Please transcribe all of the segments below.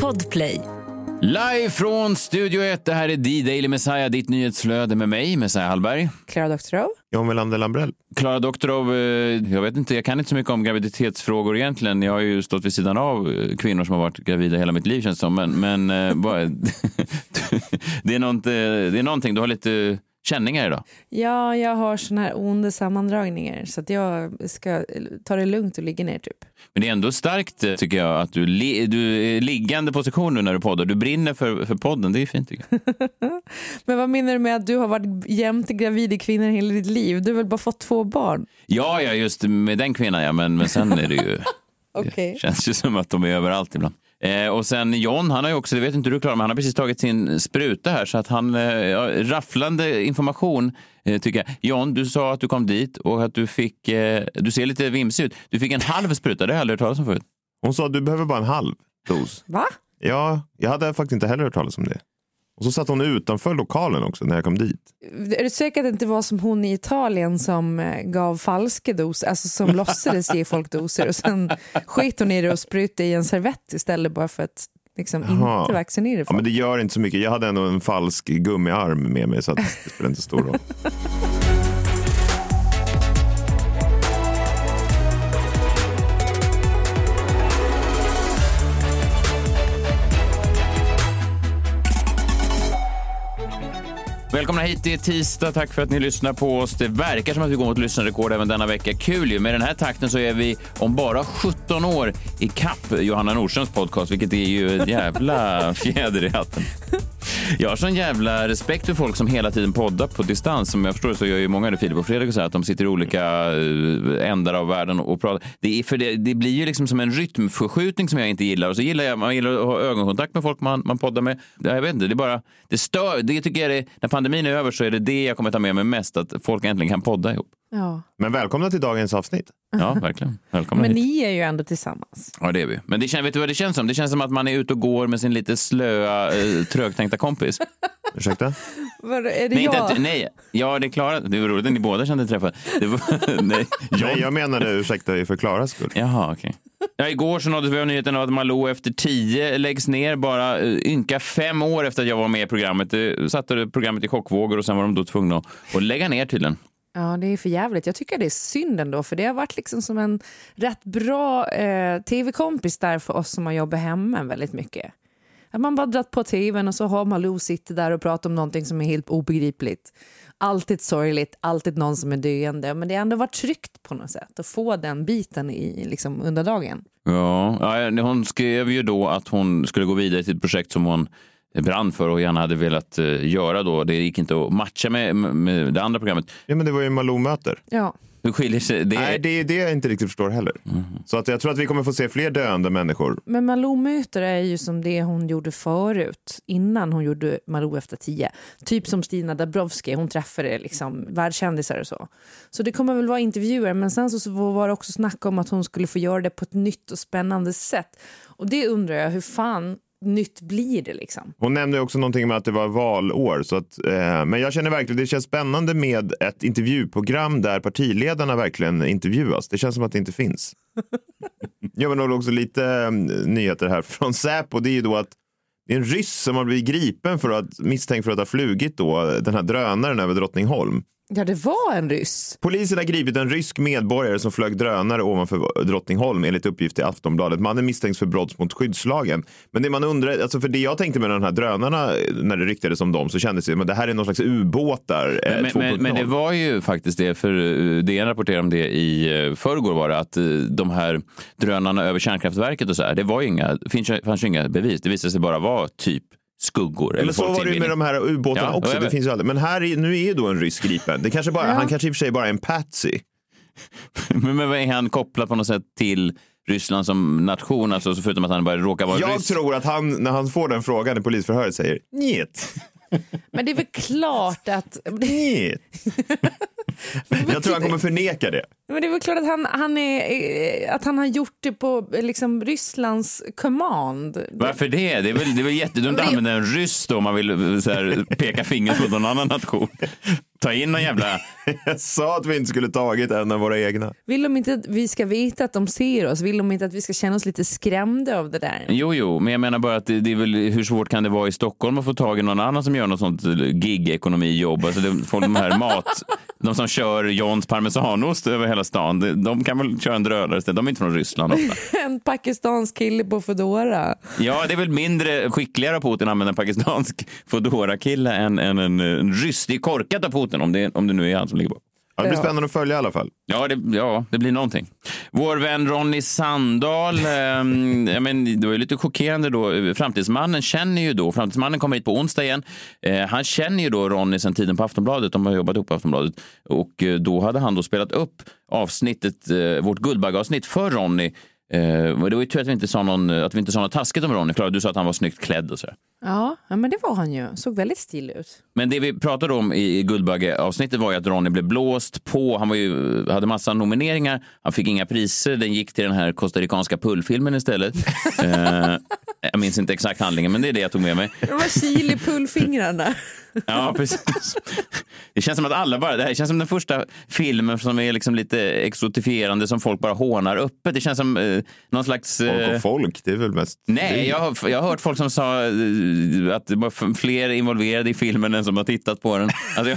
Podplay. Live från Studio 1, det här är D-Daily Messiah, ditt nyhetsflöde med mig, Messiah Hallberg. Klara Doktorov. John Melander Lambrell. Klara Doktorov, eh, jag vet inte, jag kan inte så mycket om graviditetsfrågor egentligen. Jag har ju stått vid sidan av eh, kvinnor som har varit gravida hela mitt liv känns det som. Men, men eh, bara, det, är något, det är någonting, du har lite känningar idag. Ja, jag har såna här onda sammandragningar så att jag ska ta det lugnt och ligga ner typ. Men det är ändå starkt eh, tycker jag att du, li, du är liggande position nu när du poddar. Du brinner för, för podden, det är fint tycker jag. Men vad menar du med att du har varit jämt gravid i kvinnor hela ditt liv? Du har väl bara fått två barn? Ja, ja just med den kvinnan ja, men, men sen är det ju... okay. Det känns ju som att de är överallt ibland. Eh, och sen John, han har ju också, det vet inte du Klara, men han har precis tagit sin spruta här så att han, eh, rafflande information eh, tycker jag. John, du sa att du kom dit och att du fick, eh, du ser lite vimsig ut. Du fick en halv spruta, det har jag aldrig hört talas om förut. Hon sa att du behöver bara en halv dos. Va? Ja, jag hade faktiskt inte heller hört talas om det. Och så satt hon utanför lokalen också när jag kom dit. Är du säker att det inte var som hon i Italien som eh, gav falska doser, alltså som låtsades ge folk doser och sen skit hon i det och sprutade i en servett istället bara för att liksom inte vaccinera folk? Ja, men det gör inte så mycket. Jag hade ändå en falsk gummiarm med mig så att det spelar inte stor roll. Välkomna hit, det är tisdag. Tack för att ni lyssnar på oss. Det verkar som att vi går mot lyssnarrekord även denna vecka. Kul ju. Med den här takten så är vi om bara 17 år i kapp Johanna Nordströms podcast, vilket är ju en jävla fjäder i hatten. Jag har sån jävla respekt för folk som hela tiden poddar på distans. Som jag förstår så gör ju många det, Filip och Fredrik, och så här, att de sitter i olika eh, ändar av världen och pratar. Det, är, för det, det blir ju liksom som en rytmförskjutning som jag inte gillar. Och så gillar jag, man gillar att ha ögonkontakt med folk man, man poddar med. Jag vet inte, det är bara, det stör. Det tycker jag är, när pandemin är över så är det det jag kommer ta med mig mest, att folk äntligen kan podda ihop. Ja. Men välkomna till dagens avsnitt. Ja, verkligen. Välkomna Men hit. ni är ju ändå tillsammans. Ja, det är vi. Men det känns, vet du vad det känns som? Det känns som att man är ute och går med sin lite slöa, eh, trögtänkta kompis. Ursäkta? Var, är det Nej, jag? inte, nej, ja det är Klara. Det var roligt att ni båda kände träffar. Det var, nej, Nej, jag menade ursäkta för Klaras skull. Jaha, okej. Ja, igår så nåddes vi av nyheten att Malou efter tio läggs ner bara eh, ynka fem år efter att jag var med i programmet. Det satte programmet i chockvågor och sen var de då tvungna att, att lägga ner tydligen. Ja, det är för jävligt. Jag tycker det är synd ändå, för det har varit liksom som en rätt bra eh, tv-kompis där för oss som har jobbat hemma väldigt mycket. Att man bara dratt på tvn och så har Malou sitter där och pratar om någonting som är helt obegripligt. Alltid sorgligt, alltid någon som är döende. Men det har ändå varit tryggt på något sätt att få den biten i liksom, under dagen. Ja, hon skrev ju då att hon skulle gå vidare till ett projekt som hon brann för och gärna hade velat eh, göra då. Det gick inte att matcha med, med det andra programmet. Ja, men det var ju Malou möter. Ja. Hur skiljer sig det? Nej, det är det jag inte riktigt förstår heller. Så att jag tror att vi kommer få se fler döende människor. Men Malou möter är ju som det hon gjorde förut, innan hon gjorde Malou efter tio. Typ som Stina Dabrowski, hon träffade liksom världskändisar och så. Så det kommer väl vara intervjuer, men sen så var det också snack om att hon skulle få göra det på ett nytt och spännande sätt. Och det undrar jag, hur fan nytt blir det liksom? Hon nämnde också någonting med att det var valår. Så att, eh, men jag känner verkligen det känns spännande med ett intervjuprogram där partiledarna verkligen intervjuas. Det känns som att det inte finns. ja, men det var också lite eh, nyheter här från Säpo. Det är ju då att det är en ryss som har blivit gripen för att misstänkt för att ha flugit då, den här drönaren över Drottningholm. Ja, det var en ryss. Polisen har gripit en rysk medborgare som flög drönare ovanför Drottningholm enligt uppgift i Aftonbladet. Mannen misstänks för brott mot skyddslagen. Men det man undrar, alltså för det jag tänkte med de här drönarna när det ryktades om dem så kändes det som att det här är någon slags ubåtar eh, Men, men, 2.0. men det var ju faktiskt det, för eh, DN rapporterade om det i eh, förrgår var det, att eh, de här drönarna över kärnkraftverket och så här, det var ju inga, finns, fanns ju inga bevis. Det visade sig bara vara typ skuggor. Eller så var det ju med de här ubåtarna Ja, också. jag Det finns ju aldrig. Men här är, nu är då en rysk gripen. Det kanske bara, Han kanske i och för sig bara är en patsy. men, men är han kopplad på något sätt till Ryssland som nation, alltså förutom att han bara råkar vara Jag ryss? tror att han, när han får den frågan i polisförhöret säger njet. Men det är väl klart att... njet. Jag tror han kommer förneka det. Men det är väl klart att han, han, är, eh, att han har gjort det på liksom, Rysslands command. Varför det? Det är väl, det är väl jättedumt att använda en ryss då om man vill eh, så här, peka finger på någon annan nation. Ta in någon jävla... Jag sa att vi inte skulle tagit en av våra egna. Vill de inte att vi ska veta att de ser oss? Vill de inte att vi ska känna oss lite skrämda av det där? Jo, jo, men jag menar bara att det, det är väl, hur svårt kan det vara i Stockholm att få tag i någon annan som gör något sånt gig-ekonomijobb? Alltså det, folk, de här mat, de som kör Johns parmesanost över hela stan, de, de kan väl köra en drönare. De är inte från Ryssland ofta. En pakistansk kille på Foodora. Ja, det är väl mindre skickligare av Putin att använda en pakistansk Foodora-kille än, än en, en ryss. Det är korkat av Putin om det, om det nu är han som ligger bakom. Ja, det blir spännande att följa i alla fall. Ja det, ja, det blir någonting. Vår vän Ronny Sandahl, ja, men det var ju lite chockerande då. Framtidsmannen känner ju då, Framtidsmannen kommer hit på onsdag igen. Eh, han känner ju då Ronny sedan tiden på Aftonbladet, de har jobbat ihop på Aftonbladet. Och eh, då hade han då spelat upp avsnittet, eh, vårt Guldbaggeavsnitt för Ronny. Eh, det var ju tur att vi inte sa, någon, att vi inte sa något taskigt om Ronny. Klara, du sa att han var snyggt klädd och sådär. Ja, ja, men det var han ju. Såg väldigt stilig ut. Men det vi pratade om i Guldbagge-avsnittet var ju att Ronny blev blåst på. Han var ju, hade massa nomineringar. Han fick inga priser. Den gick till den här costaricanska pullfilmen istället. eh, jag minns inte exakt handlingen, men det är det jag tog med mig. De var chili pullfingrarna. Ja, precis. Det känns som att alla bara... Det här känns som den första filmen som är liksom lite exotifierande som folk bara hånar öppet. Det känns som eh, någon slags... Folk eh, och folk, det är väl mest... Nej, jag har, jag har hört folk som sa eh, att det var fler involverade i filmen än som har tittat på den. Alltså,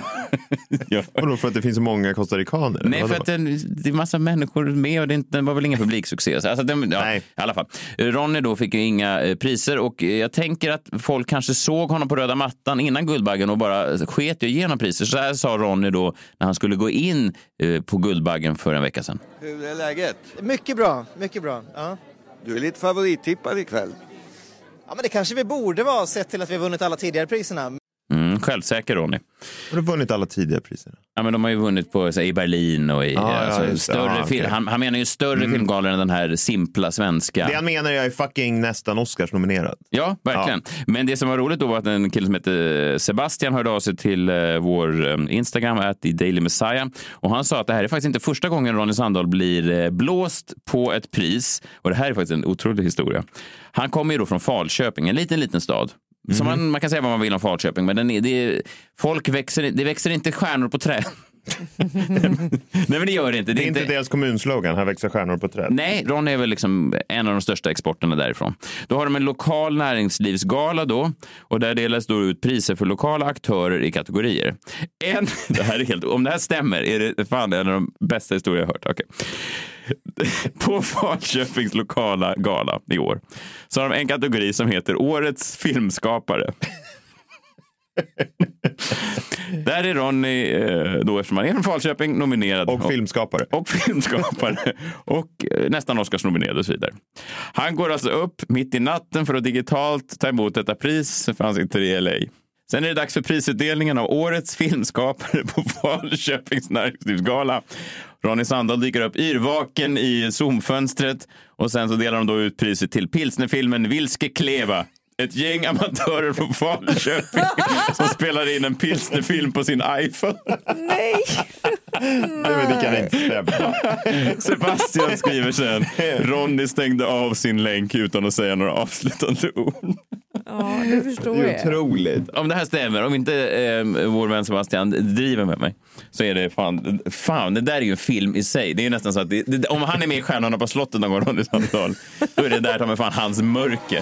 jag, Vadå, för att det finns så många costaricaner? nej, för att den, det är massa människor med och det, inte, den var väl ingen publiksuccé. Så, Alltså, den, ja, Nej. I alla fall. Ronny då fick ju inga eh, priser och eh, jag tänker att folk kanske såg honom på röda mattan innan Guldbaggen och bara sket i att ge honom priser. Så här sa Ronny då när han skulle gå in eh, på Guldbaggen för en vecka sedan. Hur är läget? Mycket bra, mycket bra. Ja. Du är lite favorittippad ikväll. ja, men det kanske vi borde vara sett till att vi har vunnit alla tidigare priserna. Mm, självsäker Ronny. Har du vunnit alla tidiga priser? Ja, men de har ju vunnit på, så, här, i Berlin och i Ja, ja, alltså, det. större Ja, film. Han, han menar ju större filmgalor än den här simpla svenska. Det han menar är fucking nästan Oscars-nominerad. Ja, verkligen. Men det som var roligt då var att en kille som heter Sebastian hörde av sig till eh, vår eh, Instagram, att i Daily Messiah. Och han sa att det här är faktiskt inte första gången Ronny Sandahl blir eh, blåst på ett pris. Och det här är faktiskt en otrolig historia. Han kommer ju då från Falköping, en liten, liten stad. Som man, man kan säga vad man vill om Falköping, men den är, det är, folk växer, det växer inte stjärnor på träd. Nej, men det gör det inte. Det är inte deras kommunslogan, här växer stjärnor på träd. Nej, Ron är väl liksom en av de största exporterna därifrån. Då har de en lokal näringslivsgala då och där delas då ut priser för lokala aktörer i kategorier. En, det här är helt, om det här stämmer är det fan en av de bästa historier jag har hört. Okej. På Falköpings lokala gala i år så har de en kategori som heter Årets filmskapare. Där är Ronny, eh, då eftersom han är från Falköping, nominerad. Och filmskapare. Och filmskapare. och eh, nästan Oscarsnominerad och så vidare. Han går alltså upp mitt i natten för att digitalt ta emot detta pris för han sitter i LA. Sen är det dags för prisutdelningen av Årets filmskapare på Falköpings näringslivsgala. Ronny Sandahl dyker upp yrvaken i Zoomfönstret och sen så delar de då ut priset till pilsnerfilmen Vilske Kleva. Ett gäng amatörer från Falköping som spelar in en pilsnerfilm på sin iPhone. Nej! Nej, men det kan inte stämma. Sebastian skriver sen, Ronny stängde av sin länk utan att säga några avslutande ord. Ja, det förstår Det är jag. otroligt. Om det här stämmer, om inte eh, vår vän Sebastian driver med mig, så är det fan, fan, det där är ju en film i sig. Det är ju nästan så att det, det, om han är med i Stjärnorna på slottet någon gång, Ronny Sandahl, då är det där ta mig fan hans mörker.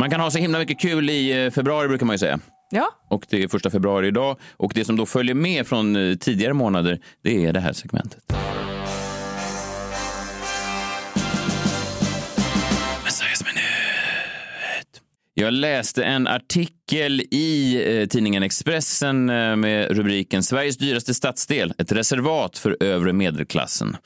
Man kan ha så himla mycket kul i eh, februari brukar man ju säga. Ja. Och det är första februari idag. Och det som då följer med från eh, tidigare månader, det är det här segmentet. Jag läste en artikel i eh, tidningen Expressen eh, med rubriken Sveriges dyraste stadsdel, ett reservat för övre medelklassen.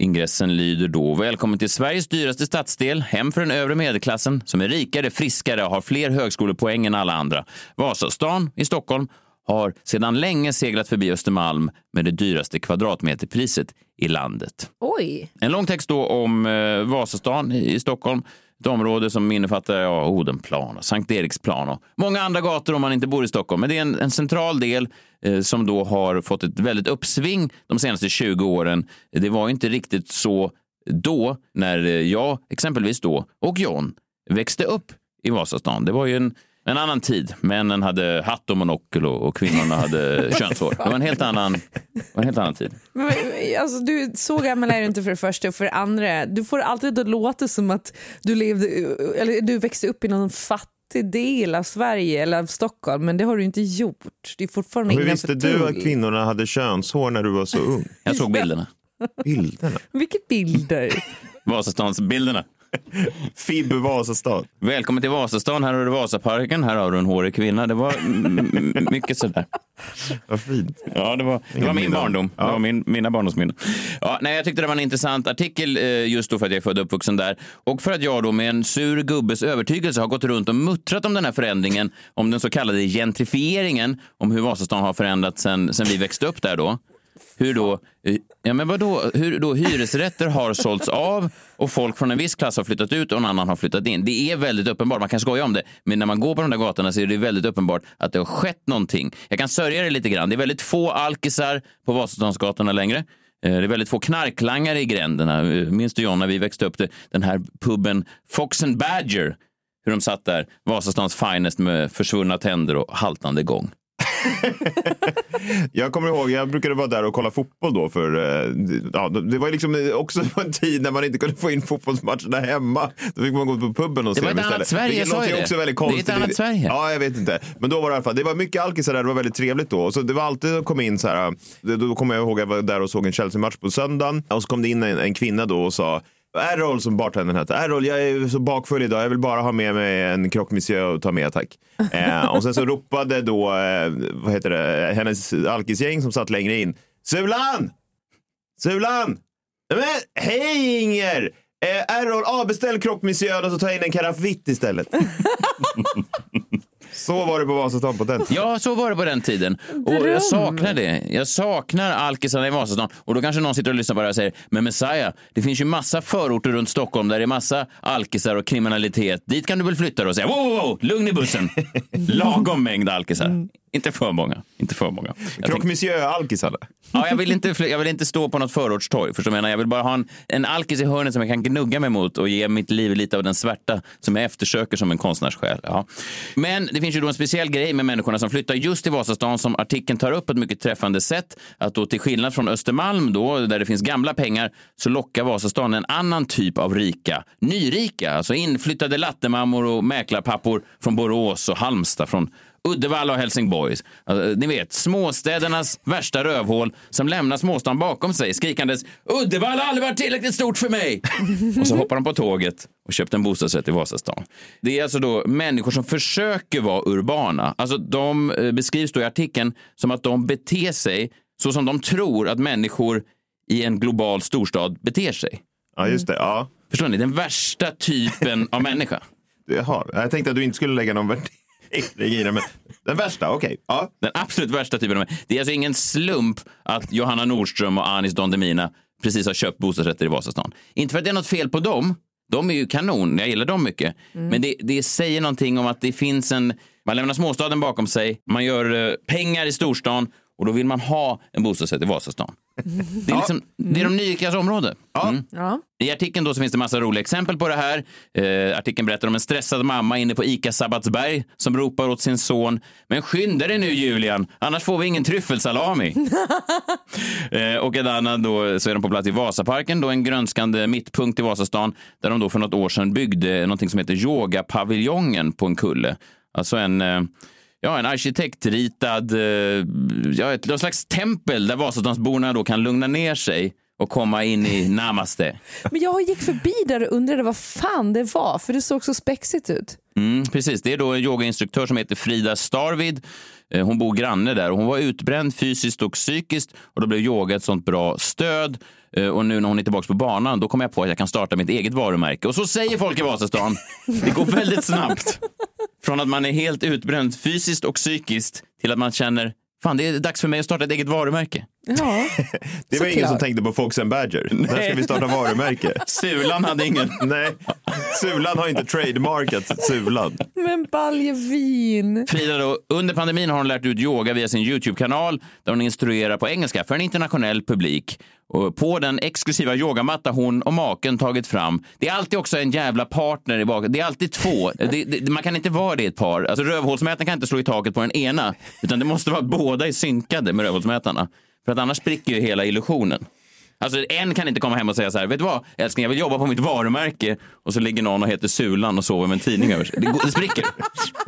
Ingressen lyder då Välkommen till Sveriges dyraste stadsdel, hem för den övre medelklassen som är rikare, friskare och har fler högskolepoäng än alla andra. Vasastan i Stockholm har sedan länge seglat förbi Östermalm med det dyraste kvadratmeterpriset i landet. Oj. En lång text då om eh, Vasastan i, i Stockholm. Ett område som innefattar ja, Odenplan och Sankt Eriksplan och många andra gator om man inte bor i Stockholm. Men det är en, en central del eh, som då har fått ett väldigt uppsving de senaste 20 åren. Det var inte riktigt så då när jag exempelvis då och John växte upp i Vasastan. Det var ju en, en annan tid. Männen hade hatt och monokel och, och kvinnorna hade könshår. Det var en helt annan, en helt annan tid. Men, alltså, du, så gammal är du inte för det första och för det andra. Du får alltid att låta som att du, levde, eller, du växte upp i någon fattig del av Sverige eller av Stockholm, men det har du inte gjort. Det är fortfarande Hur visste du att kvinnorna hade könshår när du var så ung? Jag såg bilderna. Bilderna. Vilka bilder? Vasastansbilderna. Fib Vasastad. Välkommen till Vasastan. Här har du Vasaparken. Här har du en hårig kvinna. Det var mycket sådär. Vad fint. Ja, det var, det var min barndom. Det Ja. var min, mina barndomsminnen. Ja, nej, jag tyckte det var en intressant artikel eh, just då för att jag är född och uppvuxen där. Och för att jag då med en sur gubbes övertygelse har gått runt och muttrat om den här förändringen, om den så kallade gentrifieringen, om hur Vasastan har förändrats sen, sen vi växte upp där då. Hur då, eh, ja men vadå, hur då hyresrätter har sålts av och folk från en viss klass har flyttat ut och en annan har flyttat in. Det är väldigt uppenbart, man kan skoja om det, men när man går på de där gatorna så är det väldigt uppenbart att det har skett någonting. Jag kan sörja det lite grann. Det är väldigt få alkisar på Vasastansgatorna längre. Eh, det är väldigt få knarklangare i gränderna. Eh, minns du John när vi växte upp, det, den här puben Fox and Badger, hur de satt där, Vasastans finest med försvunna tänder och haltande gång. Jag kommer ihåg, jag brukade vara där och kolla fotboll då för, eh, ja, det var liksom också en tid när man inte kunde få in fotbollsmatcherna hemma. Då fick man gå på puben och Det se var dem ett annat istället. Sverige, jag sa ju det. också väldigt Det är ett konstigt. annat Sverige. Ja, jag vet inte. Men då var det i alla fall, det var mycket alkisar där, det var väldigt trevligt då. Så det var alltid att komma in så här, det- då kommer jag ihåg att jag var där och såg en Chelsea-match på söndagen. Och så kom det in en, en kvinna då och sa Errol som bartendern hette. Errol, jag är så bakfull idag. Jag vill bara ha med mig en croque monsieur och ta med tack. Eh, och sen så ropade då, eh, vad heter det, hennes alkisgäng som satt längre in. Sulan! Sulan! Men, hej Inger! Eh, Errol, avbeställ croque monsieur och så ta in en karaff vitt istället. så var det på Vasastan på den tiden. Ja, så var det på den tiden. Och Dröm. jag saknar det. Jag saknar alkisarna i Vasastan. Och då kanske någon sitter och lyssnar på det här och säger, men Messiah, det finns ju massa förorter runt Stockholm där det är massa alkisar och kriminalitet. Dit kan du väl flytta då och säga, wow, wow, wow, lugn i bussen. Lagom mängd alkisar. Inte för många. Inte för många. Croque monsieur-alkis alla. Ja, jag, vill inte, jag vill inte stå på något förortstorg. Förstår jag menar? Jag vill bara ha en, en alkis i hörnet som jag kan gnugga mig mot och ge mitt liv lite av den svärta som jag eftersöker som en konstnärssjäl. Ja. Men det finns ju då en speciell grej med människorna som flyttar just till Vasastan som artikeln tar upp på ett mycket träffande sätt. Att då till skillnad från Östermalm då, där det finns gamla pengar, så lockar Vasastan en annan typ av rika. Nyrika, alltså inflyttade lattemammor och mäklarpappor från Borås och Halmstad, från Uddevalla och Helsingborg. Alltså, ni vet, småstädernas värsta rövhål som lämnar småstan bakom sig skrikandes Uddevalla har aldrig varit tillräckligt stort för mig. och så hoppar de på tåget och köpte en bostadsrätt i Vasastan. Det är alltså då människor som försöker vara urbana. Alltså de eh, beskrivs då i artikeln som att de beter sig så som de tror att människor i en global storstad beter sig. Ja, just det. Ja. Förstår ni? Den värsta typen av människa. Jaha, jag tänkte att du inte skulle lägga någon värdering i det, men den värsta, okej. Ja. Den absolut värsta typen av Det är alltså ingen slump att Johanna Nordström och Anis Don Demina precis har köpt bostadsrätter i Vasastan. Inte för att det är något fel på dem. De är ju kanon, jag gillar dem mycket. Men det, det säger någonting om att det finns en... Man lämnar småstaden bakom sig, man gör eh, pengar i storstan och då vill man ha en bostadsrätt i Vasastan. Det är, liksom, det är de nyrikas område. Mm. Ja. I artikeln då så finns det massa roliga exempel på det här. Eh, artikeln berättar om en stressad mamma inne på ICA Sabbatsberg som ropar åt sin son. Men skynda dig nu Julian, annars får vi ingen tryffelsalami. eh, och en annan då så är de på plats i Vasaparken, då en grönskande mittpunkt i Vasastan där de då för något år sedan byggde någonting som heter yogapaviljongen på en kulle. Alltså en eh, Ja, en arkitektritad, eh, ja, ett någon slags tempel där Vasastansborna då kan lugna ner sig och komma in i namaste. Men jag gick förbi där och undrade vad fan det var, för det såg så spexigt ut. Mm, precis, det är då en yogainstruktör som heter Frida Starvid. Eh, Hon bor granne där och hon var utbränd fysiskt och psykiskt och då blev yoga ett sånt bra stöd. Eh, Och nu när hon är tillbaka på banan, då kommer jag på att jag kan starta mitt eget varumärke. Och så säger folk i Vasastan. Det går väldigt snabbt. Från att man är helt utbränd fysiskt och psykiskt till att man känner, fan det är dags för mig att starta ett eget varumärke. Ja, Det var ingen Såklart. som tänkte på Fox and Badger. När ska vi starta varumärke? Sulan hade ingen. Nej, Sulan har inte trademarkat Sulan. men baljevin. Frida, då, under pandemin har hon lärt ut yoga via sin YouTube-kanal där hon instruerar på engelska för en internationell publik. Och på den exklusiva yogamatta hon och maken tagit fram. Det är alltid också en jävla partner i baken. Det är alltid två. Det, det, man kan inte vara det ett par. Alltså rövhålsmätaren kan inte slå i taket på den ena. Utan det måste vara att båda är synkade med rövhålsmätarna. För att annars spricker ju hela illusionen. Alltså en kan inte komma hem och säga så här, vet du vad älskling jag vill jobba på mitt varumärke och så ligger någon och heter Sulan och sover med en tidning över sig. Det, går- det spricker.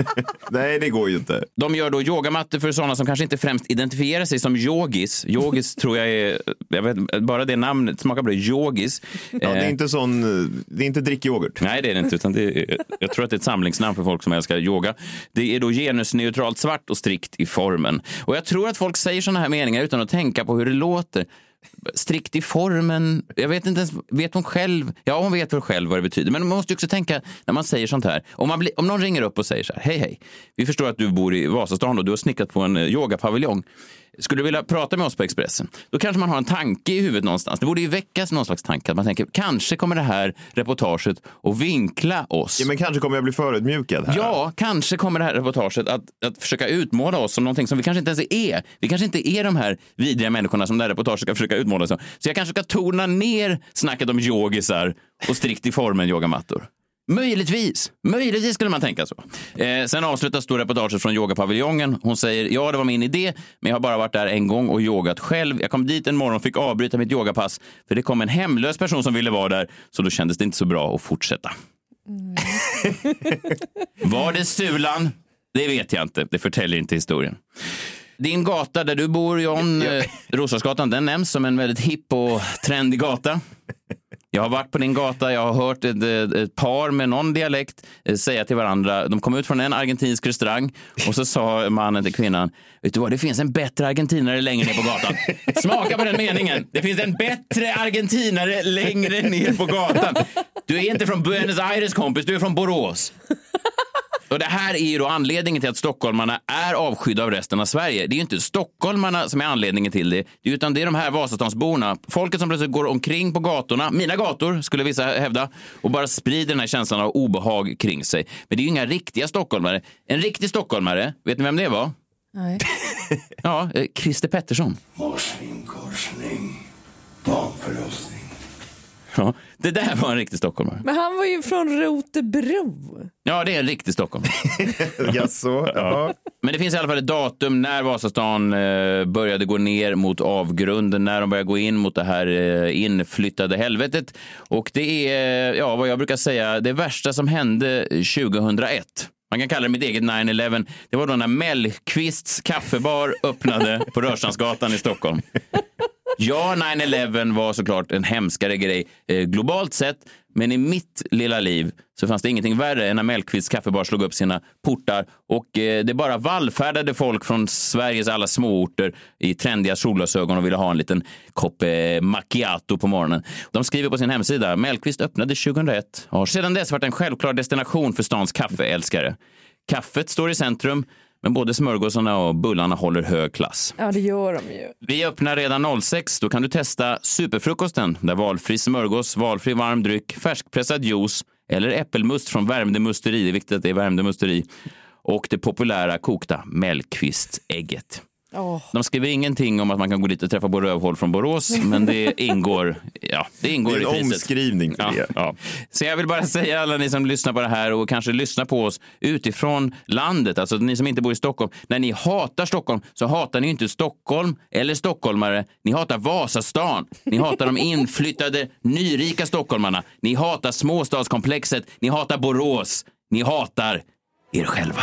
Nej, det går ju inte. De gör då yogamattor för sådana som kanske inte främst identifierar sig som yogis. Yogis tror jag är, jag vet, bara det namnet smakar bra, yogis. Ja, det är Eh, inte sån, det är inte drickyoghurt. Nej, det är det inte. Utan det är, jag tror att det är ett samlingsnamn för folk som älskar yoga. Det är då genusneutralt svart och strikt i formen. Och jag tror att folk säger sådana här meningar utan att tänka på hur det låter. Strikt i formen. Jag vet inte ens, vet hon själv? Ja, hon vet väl själv vad det betyder. Men man måste ju också tänka när man säger sånt här. Om, man blir, om någon ringer upp och säger så här, hej hej, vi förstår att du bor i Vasastan och du har snickrat på en eh, yogapaviljong. Skulle du vilja prata med oss på Expressen? Då kanske man har en tanke i huvudet någonstans. Det borde ju väckas någon slags tanke. Att man tänker, kanske kommer det här reportaget att vinkla oss. Ja, men kanske kommer jag bli förödmjukad här. Ja, kanske kommer det här reportaget att, att försöka utmåla oss som någonting som vi kanske inte ens är. Vi kanske inte är de här vidriga människorna som det här reportaget ska försöka utmåla som. Så jag kanske ska tona ner snacket om yogisar och strikt i formen yogamattor. Möjligtvis. Möjligtvis skulle man tänka så. Eh, sen avslutas då reportaget från yogapaviljongen. Hon säger ja, det var min idé, men jag har bara varit där en gång och yogat själv. Jag kom dit en morgon och fick avbryta mitt yogapass för det kom en hemlös person som ville vara där, så då kändes det inte så bra att fortsätta. Var det Sulan? Det vet jag inte. Det förtäljer inte historien. Din gata där du bor, John, eh, Roslagsgatan, den nämns som en väldigt hipp och trendig gata. Jag har varit på din gata, jag har hört ett, ett, par med någon dialekt eh, säga till varandra, de kom ut från en argentinsk restaurang och så sa mannen till kvinnan, vet du vad, det finns en bättre argentinare längre ner på gatan. Smaka på den meningen. Det finns en bättre argentinare längre ner på gatan. Du är inte från Buenos Aires kompis, du är från Borås. Och det här är ju då anledningen till att stockholmarna är avskydda av resten av Sverige. Det är ju inte stockholmarna som är anledningen till det, utan det är de här Vasastansborna. Folket som plötsligt går omkring på gatorna, mina gator skulle vissa hävda, och bara sprider den här känslan av obehag kring sig. Men det är ju inga riktiga stockholmare. En riktig stockholmare, vet ni vem det var? Nej. Ja, eh, Christer Pettersson. Morsningskorsning, barnförlossning. Ja, det där var en riktig stockholmare. Men han var ju från Rotebro. Ja, det är en riktig stockholmare. Jaså? Ja. Men det finns i alla fall ett datum när Vasastan eh, började gå ner mot avgrunden, när de började gå in mot det här eh, inflyttade helvetet. Och det är, ja, vad jag brukar säga, det värsta som hände 2001. Man kan kalla det mitt eget 9-11. Det var då när Mellqvists kaffebar öppnade på Rörstrandsgatan i Stockholm. Ja, 9-11 var såklart en hemskare grej eh, globalt sett, men i mitt lilla liv så fanns det ingenting värre än när Mellqvists kaffebar slog upp sina portar och eh, det bara vallfärdade folk från Sveriges alla småorter i trendiga solglasögon och ville ha en liten kopp eh, macchiato på morgonen. De skriver på sin hemsida, Mellqvist öppnade 2001 och har sedan dess varit en självklar destination för stans kaffeälskare. Kaffet står i centrum, men både smörgåsarna och bullarna håller hög klass. Ja, det gör de ju. Vi öppnar redan 06. Då kan du testa superfrukosten där valfri smörgås, valfri varm dryck, färskpressad juice eller äppelmust från Värmdö musteri. Det är viktigt att det är Värmdö musteri. Och det populära kokta Mellqvistägget. Åh. De skriver ingenting om att man kan gå dit och träffa på rövhål från Borås, men det ingår, ja, det ingår Det är en i priset. omskrivning för Ja, det. ja. Så jag vill bara säga alla ni som lyssnar på det här och kanske lyssnar på oss utifrån landet, alltså ni som inte bor i Stockholm. När ni hatar Stockholm så hatar ni inte Stockholm eller stockholmare. Ni hatar Vasastan. Ni hatar de inflyttade nyrika stockholmarna. Ni hatar småstadskomplexet. Ni hatar Borås. Ni hatar er själva.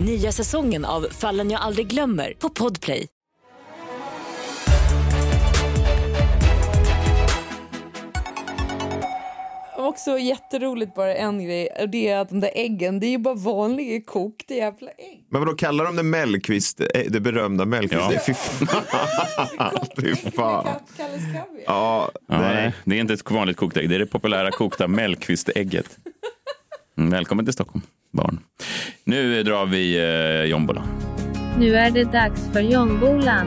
Nya säsongen av Fallen jag aldrig glömmer på Podplay. Också jätteroligt bara en grej, och det är att de där äggen, det är ju bara vanliga kokta jävla ägg. Men vadå, kallar de det Mellqvist, eh, det berömda Mellqvist? Ja. Det är Fy fan. Fy fan. Ja, Ja, nej. nej, det är inte ett vanligt kokt ägg, det är det populära kokta Mellqvistägget. Mm, välkommen till Stockholm, barn. Nu drar vi eh, jombola. Nu är det dags för Jombolan.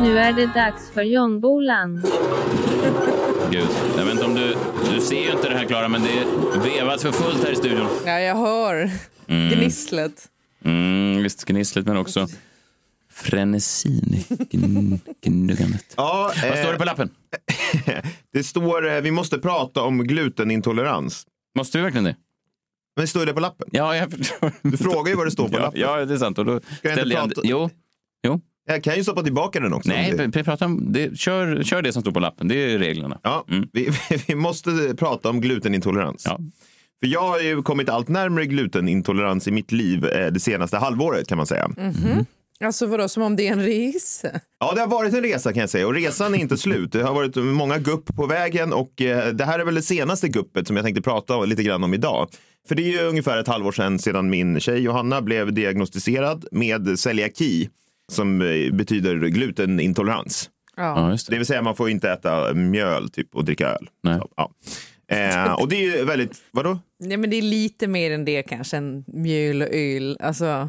Nu är det dags för Jombolan. Gud, jag vet inte om du... Du ser ju inte det här, Klara, men det vevas för fullt här i studion. Ja, jag hör gnisslet. Mm, visst, gnisslet, men också frenesin i gn- gnuggandet. Ja, Vad står eh, det på lappen? det står eh, vi måste prata om glutenintolerans. Måste vi verkligen det? Men står det på lappen? Ja, jag förstår. Du frågar ju vad det står på Ja, lappen. ja, det är sant. Och då jag inte prata- Jo, jo. Jag kan ju stoppa tillbaka den också. Nej, om det- vi pratar om det. Kör, kör det som står på lappen. Det är reglerna. Ja, Mm. vi, vi måste prata om glutenintolerans. Ja. För jag har ju kommit allt närmare glutenintolerans i mitt liv eh, det senaste halvåret kan man säga. Alltså vadå, som om det är en resa? Ja, det har varit en resa kan jag säga och resan är inte slut. Det har varit många gupp på vägen och eh, det här är väl det senaste guppet som jag tänkte prata lite grann om idag. För det är ju ungefär ett halvår sedan sedan min tjej Johanna blev diagnostiserad med celiaki som eh, betyder glutenintolerans. Ja, just det. Det vill säga man får inte äta mjöl typ, och dricka öl. Nej. Så, ja. eh, och det är ju väldigt, vadå? Nej, men det är lite mer än det kanske, än mjöl och öl. Alltså,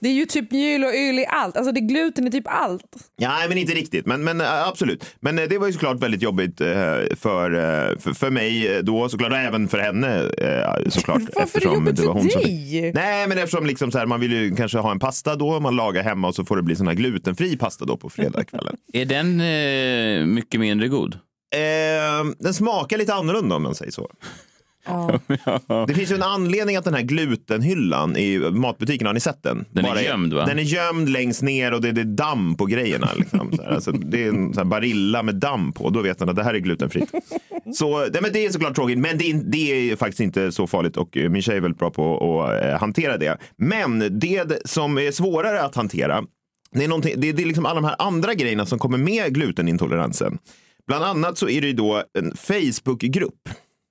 det är ju typ mjöl och öl i allt. Alltså det är gluten i typ allt. Nej, men inte riktigt. Men, men äh, absolut. Men äh, det var ju såklart väldigt jobbigt äh, för, för, för mig då såklart och även för henne såklart. Varför är det jobbigt var för hon som- dig? Nej, men eftersom liksom så här, man vill ju kanske ha en pasta då, man lagar hemma och så får det bli sån här glutenfri pasta då på fredagskvällen. Är den eh, mycket mindre god? eh, den smakar lite annorlunda om man säger så. Det finns ju en anledning att den här glutenhyllan i matbutiken, har ni sett den? Den är gömd, va? Den är gömd längst ner och det, det är damm på grejerna. Liksom. Så alltså, det är en så barilla med damm på, då vet man att det här är glutenfritt. Så, nej, men det är såklart tråkigt, men det är, det är faktiskt inte så farligt och eh, min tjej är väldigt bra på att eh, hantera det. Men det som är svårare att hantera, det är, det det är liksom alla de här andra grejerna som kommer med glutenintoleransen. Bland annat så är det ju då en Facebookgrupp.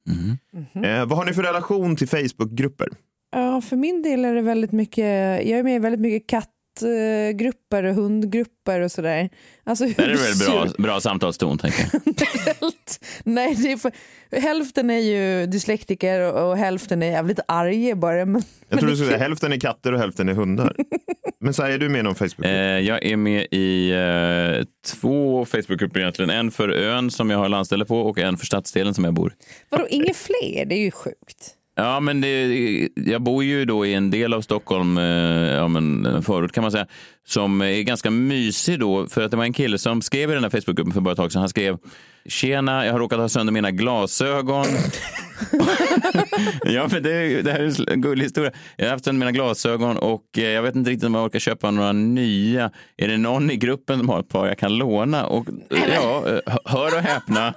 Mm-hmm. Eh, vad har ni för relation till Facebookgrupper? Ja, för min del är det väldigt mycket, jag är med i väldigt mycket katt kattgrupper och hundgrupper och sådär. Alltså Det är väl bra, bra samtalston, tänker jag. Nej, det är för, hälften är ju dyslektiker och, och hälften är jävligt arga bara. Men, Jag tror du skulle säga hälften är katter och hälften är hundar. Men så här, är du med i någon Facebookgrupp? Eh, jag är med i eh, två Facebookgrupper egentligen. En för ön som jag har landställe på och en för stadsdelen som jag bor. Vadå, inga fler? Det är ju sjukt. Ja, men det, jag bor ju då i en del av Stockholm, eh, ja, men en förort kan man säga, som är ganska mysig då. För att det var en kille som skrev i den här Facebookgruppen för bara ett tag sedan. Han skrev Tjena, jag har råkat ha sönder mina glasögon. ja, men det, det här är en gullig historia. Jag har haft sönder mina glasögon och eh, jag vet inte riktigt om jag orkar köpa några nya. Är det någon i gruppen som har ett par jag kan låna? Och ja, eh, hör och häpna.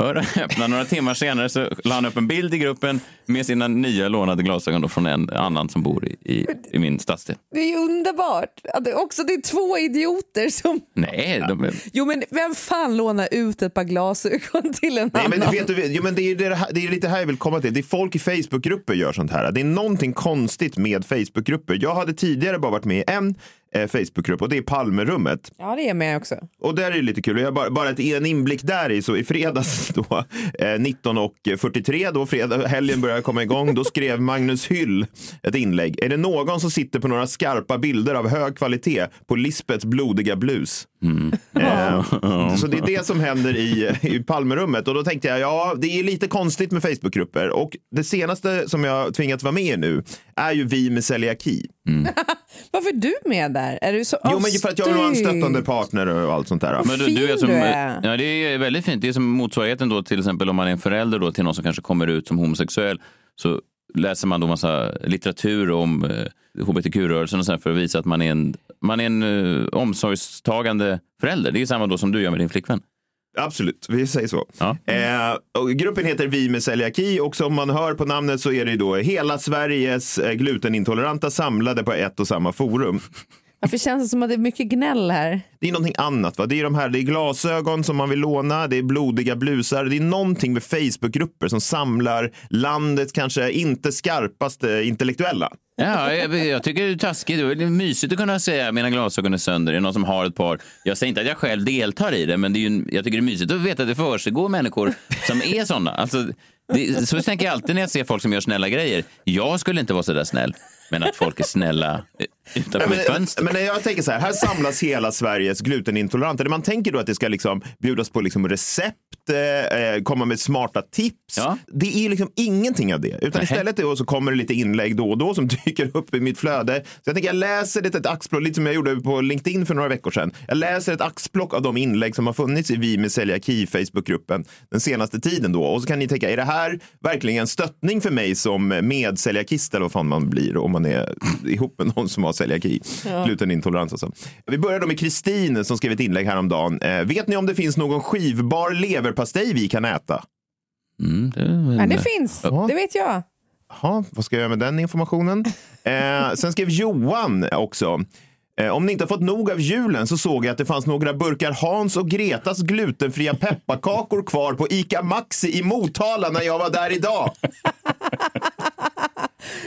Hör och häpna, några timmar senare så la han upp en bild i gruppen med sina nya lånade glasögon då från en annan som bor i, i, i min stadsdel. Det är ju underbart. Att det också det är två idioter som... Nej, de är... Jo men vem fan lånar ut ett par glasögon till en Nej, annan? men vet du, jo, men det, är det, här- det är lite här jag vill komma till. Det är folk i Facebookgrupper gör sånt här. Det är någonting konstigt med Facebookgrupper. Jag hade tidigare bara varit med i en. Eh, Facebookgrupp och det är Palmerummet. Ja, det är med också. Och där är det lite kul. Jag har bara, bara ett, en inblick där i så i fredags då, eh, 19.43 då fredag, helgen började komma igång, då skrev Magnus Hyll ett inlägg. Är det någon som sitter på några skarpa bilder av hög kvalitet på Lisbets blodiga blus? Eh, så det är det som händer i, i Palmerummet och då tänkte jag, ja, det är lite konstigt med Facebookgrupper och det senaste som jag tvingats vara med i nu är ju Vi med celiaki. Varför är du med där? Är du så Jo, men för att jag vill vara en stöttande partner och allt sånt där. Men du, du är fin som, du är. Ja, det är väldigt fint. Det är som motsvarigheten då till exempel om man är en förälder då till någon som kanske kommer ut som homosexuell. Så läser man då massa litteratur om eh, hbtq-rörelsen och så här för att visa att man är en, man är en eh, omsorgstagande förälder. Det är samma då som du gör med din flickvän. Absolut, vi säger så. Ja. Eh, gruppen heter Vi med celiaki och som man hör på namnet så är det då hela Sveriges eh, glutenintoleranta samlade på ett och samma forum. Varför känns det som att det är mycket gnäll här? Det är någonting annat. Va? Det är de här, det är glasögon som man vill låna, det är blodiga blusar. Det är någonting med Facebookgrupper som samlar landets kanske inte skarpaste intellektuella. Ja, jag, jag tycker det är taskigt. Det är mysigt att kunna säga att mina glasögon är sönder. Det är någon som har ett par. Jag säger inte att jag själv deltar i det, men det är ju, jag tycker det är mysigt att veta att det försiggår människor som är sådana. Alltså, det, så tänker jag alltid när jag ser folk som gör snälla grejer. Jag skulle inte vara så där snäll, men att folk är snälla eh, utanför mitt men, fönster. men jag tänker så här, här samlas hela Sveriges glutenintoleranta. Man tänker då att det ska liksom bjudas på liksom recept, eh, komma med smarta tips. Ja. Det är liksom ingenting av det. Utan istället då så kommer det lite inlägg då och då som dyker upp i mitt flöde. Så jag tänker jag läser ett, ett axplock, lite som jag gjorde på LinkedIn för några veckor sedan. Jag läser ett axplock av de inlägg som har funnits i Vi med celiaki Facebookgruppen den senaste tiden då. Och så kan ni tänka, är det här verkligen en stöttning för mig som medceliakist eller vad fan man blir om man är ihop med någon som har celiaki, glutenintolerans alltså. Vi börjar då med Kristin som skrev ett inlägg häromdagen. Eh, vet ni om det finns någon skivbar leverpastej vi kan äta? Mm, det, Men det finns, Ja. det vet jag. Jaha, vad ska jag göra med den informationen? Eh, sen skrev Johan också. Eh, om ni inte har fått nog av julen så såg jag att det fanns några burkar Hans och Gretas glutenfria pepparkakor kvar på ICA Maxi i Motala när jag var där idag.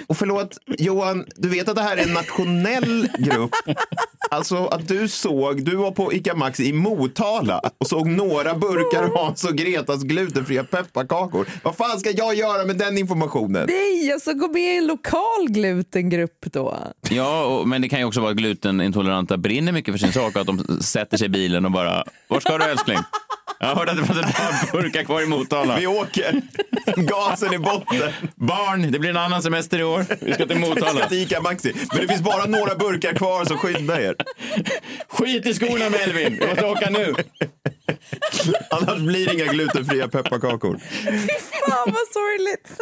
Och förlåt, Johan, du vet att det här är en nationell grupp. Alltså att du såg, du var på ICA Maxi i Motala och såg några burkar Hans och Gretas glutenfria pepparkakor. Vad fan ska jag göra med den informationen? Nej, alltså gå med i en lokal glutengrupp då. Ja, och, men det kan ju också vara att glutenintoleranta brinner mycket för sin sak och att de sätter sig i bilen och bara, var ska du älskling? Jag hörde att det fanns ett par burkar kvar i Motala. Vi åker. Gasen i botten. Barn, det blir en annan semester i år. Vi ska till Vi Motala. ska till Ica Maxi. Men det finns bara några burkar kvar, så skynda er. Skit i skorna Melvin, vi måste åka nu. Annars blir det inga glutenfria pepparkakor. Fan vad sorgligt.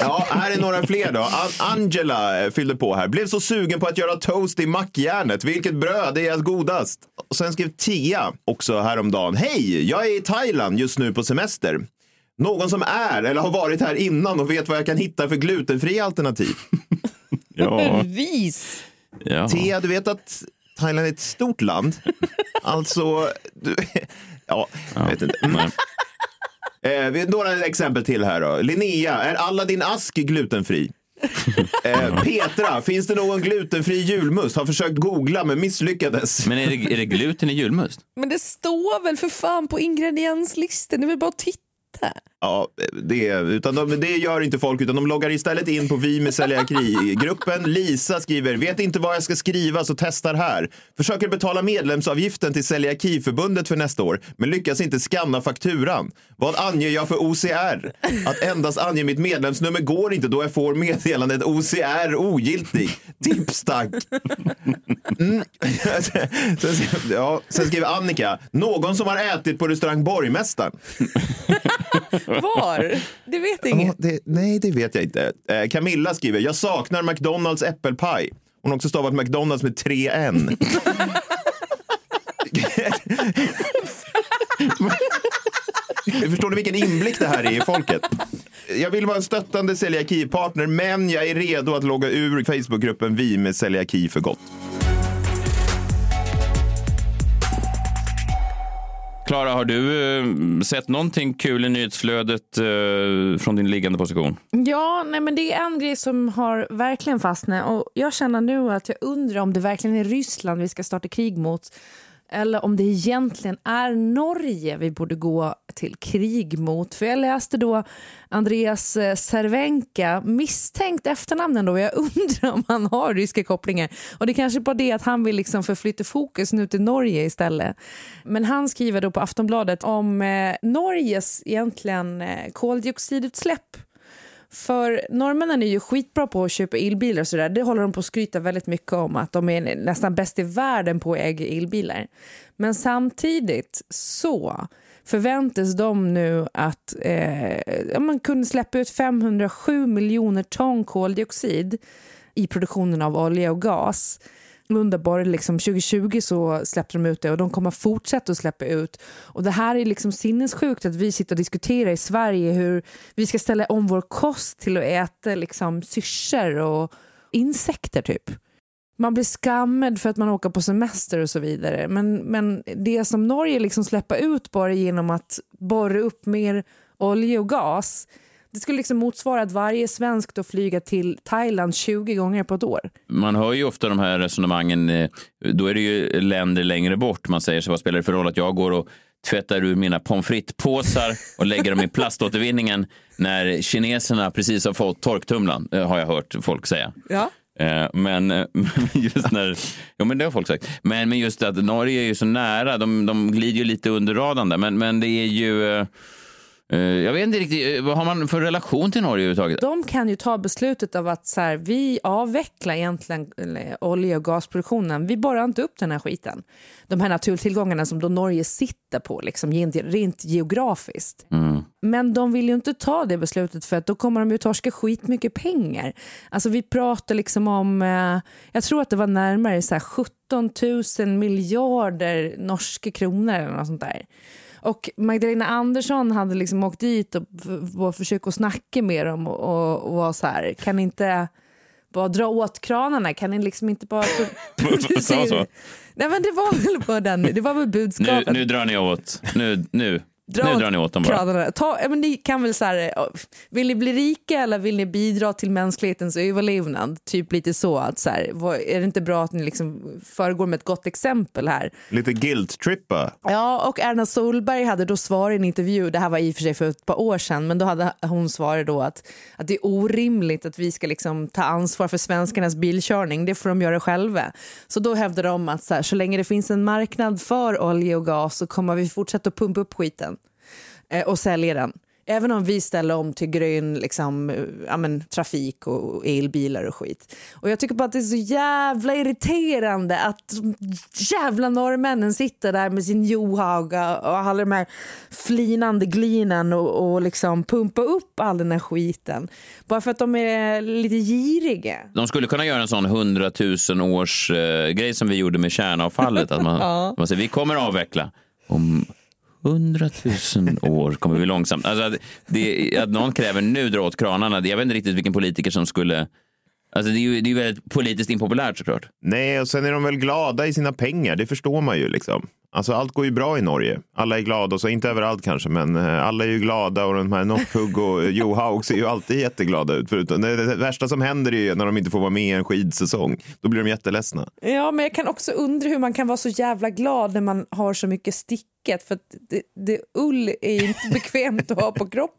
Ja, här är några fler då. An- Angela fyllde på här. Blev så sugen på att göra toast i mackjärnet. Vilket bröd är godast? Och sen skrev Tia också häromdagen. Hej, jag är i Thailand just nu på semester. Någon som är eller har varit här innan och vet vad jag kan hitta för glutenfria alternativ. Ja, Vis. ja. Tia, du vet att Thailand är ett stort land. Alltså, du, ja, jag vet inte. Mm. Eh, vi har några exempel till här då. Linnea, är alla din ask glutenfri? Eh, Petra, finns det någon glutenfri julmust? Har försökt googla men misslyckades. Men är det, är det gluten i julmust? Men det står väl för fan på ingredienslistan, det är väl bara att titta. Ja, det, utan de, det gör inte folk, utan de loggar istället in på Vi med celiaki-gruppen. Lisa skriver, vet inte vad jag ska skriva så testar här. Försöker betala medlemsavgiften till Celiakiförbundet för nästa år, men lyckas inte skanna fakturan. Vad anger jag för OCR? Att endast ange mitt medlemsnummer går inte då jag får meddelandet OCR ogiltig. Tips tack. Mm. sen, ja, sen skriver Annika, någon som har ätit på restaurang Borgmästaren. Var? Det vet ingen. Ja, det, nej, det vet jag inte. Eh, Camilla skriver, jag saknar McDonalds äppelpaj. Hon har också stavat McDonalds med tre N. Förstår ni vilken inblick det här är i folket? Jag vill vara en stöttande celiaki-partner, men jag är redo att logga ur Facebookgruppen Vi med celiaki för gott. Klara, har du eh, sett någonting kul i nyhetsflödet eh, från din liggande position? Ja, nej, men det är en grej som har verkligen fastnat och jag känner nu att jag undrar om det verkligen är Ryssland vi ska starta krig mot eller om det egentligen är Norge vi borde gå till krig mot. För jag läste då Andreas eh, Cervenka, misstänkt efternamn ändå. Jag undrar om han har ryska kopplingar. Och det är kanske bara det att han vill liksom förflytta fokus nu till Norge istället. Men han skriver då på Aftonbladet om eh, Norges egentligen eh, koldioxidutsläpp för norrmännen är ju skitbra på att köpa elbilar och sådär. Det håller de på att skryta väldigt mycket om att de är nästan bäst i världen på att äga elbilar. Men samtidigt så förväntas de nu att eh, man kunde släppa ut 507 miljoner ton koldioxid i produktionen av olja och gas underbar. liksom 2020 så släppte de ut det och de kommer fortsätta att släppa ut. Och det här är liksom sinnessjukt att vi sitter och diskuterar i Sverige hur vi ska ställa om vår kost till att äta liksom syrsor och insekter typ. Man blir skammad för att man åker på semester och så vidare. Men, men det som Norge liksom släpper ut bara genom att borra upp mer olja och gas det skulle liksom motsvara att varje svensk då flyger till Thailand 20 gånger på ett år. Man hör ju ofta de här resonemangen, eh, då är det ju länder längre bort. Man säger sig, vad spelar det för roll att jag går och tvättar ur mina pommes frites-påsar och lägger dem i plaståtervinningen när kineserna precis har fått torktumlan, eh, har jag hört folk säga. Ja. Eh, men just när, ja men det har folk sagt. Men, men just att Norge är ju så nära, de, de glider ju lite under radarn där. Men, men det är ju, Eh, jag vet inte riktigt, eh, vad har man för relation till Norge överhuvudtaget? De kan ju ta beslutet av att så här, vi avvecklar egentligen olje och gasproduktionen. Vi borrar inte upp den här skiten. De här naturtillgångarna som då Norge sitter på, liksom, rent geografiskt. Mm. Men de vill ju inte ta det beslutet för att då kommer de ju torska skitmycket pengar. Alltså vi pratar liksom om, eh, jag tror att det var närmare så här 17 000 miljarder norska kronor eller något sånt där. Och Magdalena Andersson hade liksom åkt dit och, och försökt att snacka med dem och, och, och var så här, kan inte bara dra åt kranarna, kan ni liksom inte bara producera? Nej men det var väl bara den, det var väl budskapet. Nu, nu drar ni åt, nu, nu. Dra nu drar ni åt dem bara. Ta, men ni kan väl så här, vill ni bli rika eller vill ni bidra till mänsklighetens överlevnad? Typ lite så. att så här, Är det inte bra att ni liksom föregår med ett gott exempel här? Lite guilt-trippa. Ja, och Erna Solberg hade då svarat i en intervju, det här var i och för sig för ett par år sedan, men då hade hon svarat då att, att det är orimligt att vi ska liksom ta ansvar för svenskarnas bilkörning, det får de göra själva. Så då hävdar de att så, här, så länge det finns en marknad för olja och gas så kommer vi fortsätta att pumpa upp skiten eh, och sälja den. Även om vi ställer om till grön liksom, eh, ja, men, trafik och elbilar och skit. Och jag tycker bara att det är så jävla irriterande att jävla norrmännen sitter där med sin Johaga och alla de här flinande glinen och, och liksom pumpa upp all den här skiten. Bara för att de är lite giriga. De skulle kunna göra en sån hundratusen års eh, grej som vi gjorde med kärnavfallet. Att man, ja. man säger vi kommer avveckla om hundratusen år kommer vi långsamt. Alltså att, det, att någon kräver nu dra åt kranarna, jag vet inte riktigt vilken politiker som skulle Alltså det är ju det är väldigt politiskt impopulärt såklart. Nej, och sen är de väl glada i sina pengar, det förstår man ju liksom. Alltså allt går ju bra i Norge. Alla är glada, och så inte överallt kanske, men eh, alla är ju glada och de här Nockhugg och Johaug ser ju alltid jätteglada ut. Förutom, det, det värsta som händer är ju när de inte får vara med i en skidsäsong. Då blir de jätteledsna. Ja, men jag kan också undra hur man kan vara så jävla glad när man har så mycket sticket. För det, det, ull är ju inte bekvämt att ha på kroppen.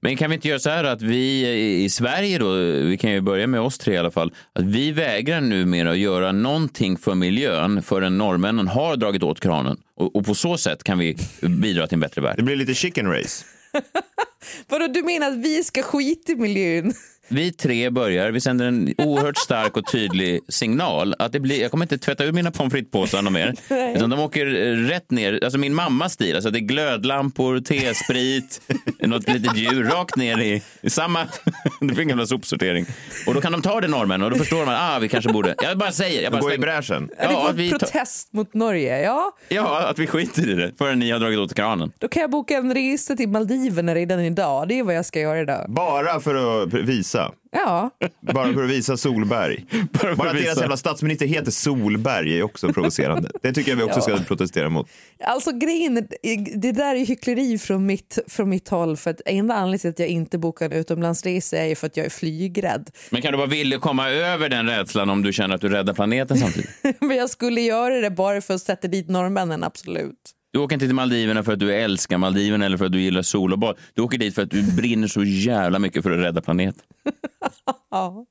Men kan vi inte göra så här att vi i Sverige då, vi kan ju börja med oss tre i alla fall, att vi vägrar numera att göra någonting för miljön förrän norrmännen har dragit åt kranen. Och, och på så sätt kan vi bidra till en bättre värld. Det blir lite chicken race. Vadå, du menar att vi ska skita i miljön? Vi tre börjar, vi sänder en oerhört stark och tydlig signal. att det blir, Jag kommer inte tvätta ur mina pommes frites-påsar mer. Utan de åker rätt ner, alltså min mammas stil. Alltså det är glödlampor, tesprit, något litet djur rakt ner i, i samma... det blir en gamla sopsortering. Och då kan de ta det norrmän och då förstår man att ah, vi kanske borde... Jag bara säger. Jag bara Gå i bräschen. Ja, det är vår protest mot Norge. Ja. ja, att vi skiter i det förrän ni har dragit åt kranen. Då kan jag boka en resa till Maldiverna redan idag. Det är vad jag ska göra idag. Bara för att visa visa. Ja, Bara för att visa Solberg. för Bara att att visa. deras jävla statsminister heter Solberg är också provocerande. Det tycker jag vi också ska protestera mot. alltså grejen, det där är hyckleri från mitt, från mitt håll för att enda anledningen till att jag inte bokar en utomlandsresa är för att jag är flygrädd. Men kan du vara villig att komma över den rädslan om du känner att du räddar planeten samtidigt? Men jag skulle göra det bara för att sätta dit norrmännen, absolut. Du åker inte till Maldiverna för att du älskar Maldiverna eller för att du gillar sol och bad. Du åker dit för att du brinner så jävla mycket för att rädda planeten. Ja,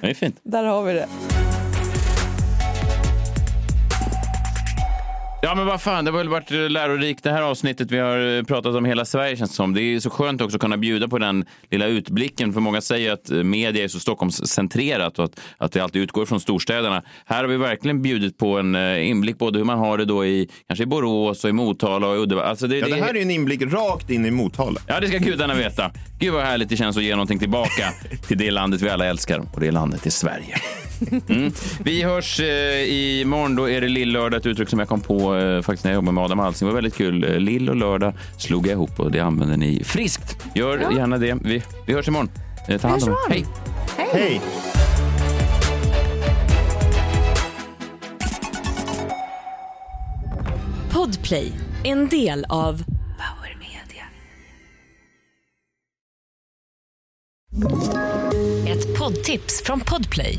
Det är fint. där har vi det. Ja, men vad fan, det har väl varit eh, lärorikt det här avsnittet. Vi har eh, pratat om hela Sverige känns det som. Det är så skönt också att kunna bjuda på den lilla utblicken. För många säger att eh, media är så Stockholmscentrerat och att, att det alltid utgår från storstäderna. Här har vi verkligen bjudit på en inblick både hur man har det då i kanske i Borås och i Motala och i Uddevalla. Alltså det, Ja, det här är ju en inblick rakt in i Motala. Ja, det ska gudarna veta. Gud vad härligt det känns att ge någonting tillbaka till det landet vi alla älskar och det landet är Sverige. Mm. Vi hörs eh, imorgon. Då är det lill-lördag, ett uttryck som jag kom på eh, faktiskt när jag jobbade med Adam Alsing. Det var väldigt kul. Eh, Lill och lördag slog jag ihop och det använder ni friskt. Gör Ja. gärna det. Vi, vi hörs imorgon. Eh, ta hand om er. imorgon. Hej! Hej! Podplay, en del av Power Media. Ett poddtips från Podplay.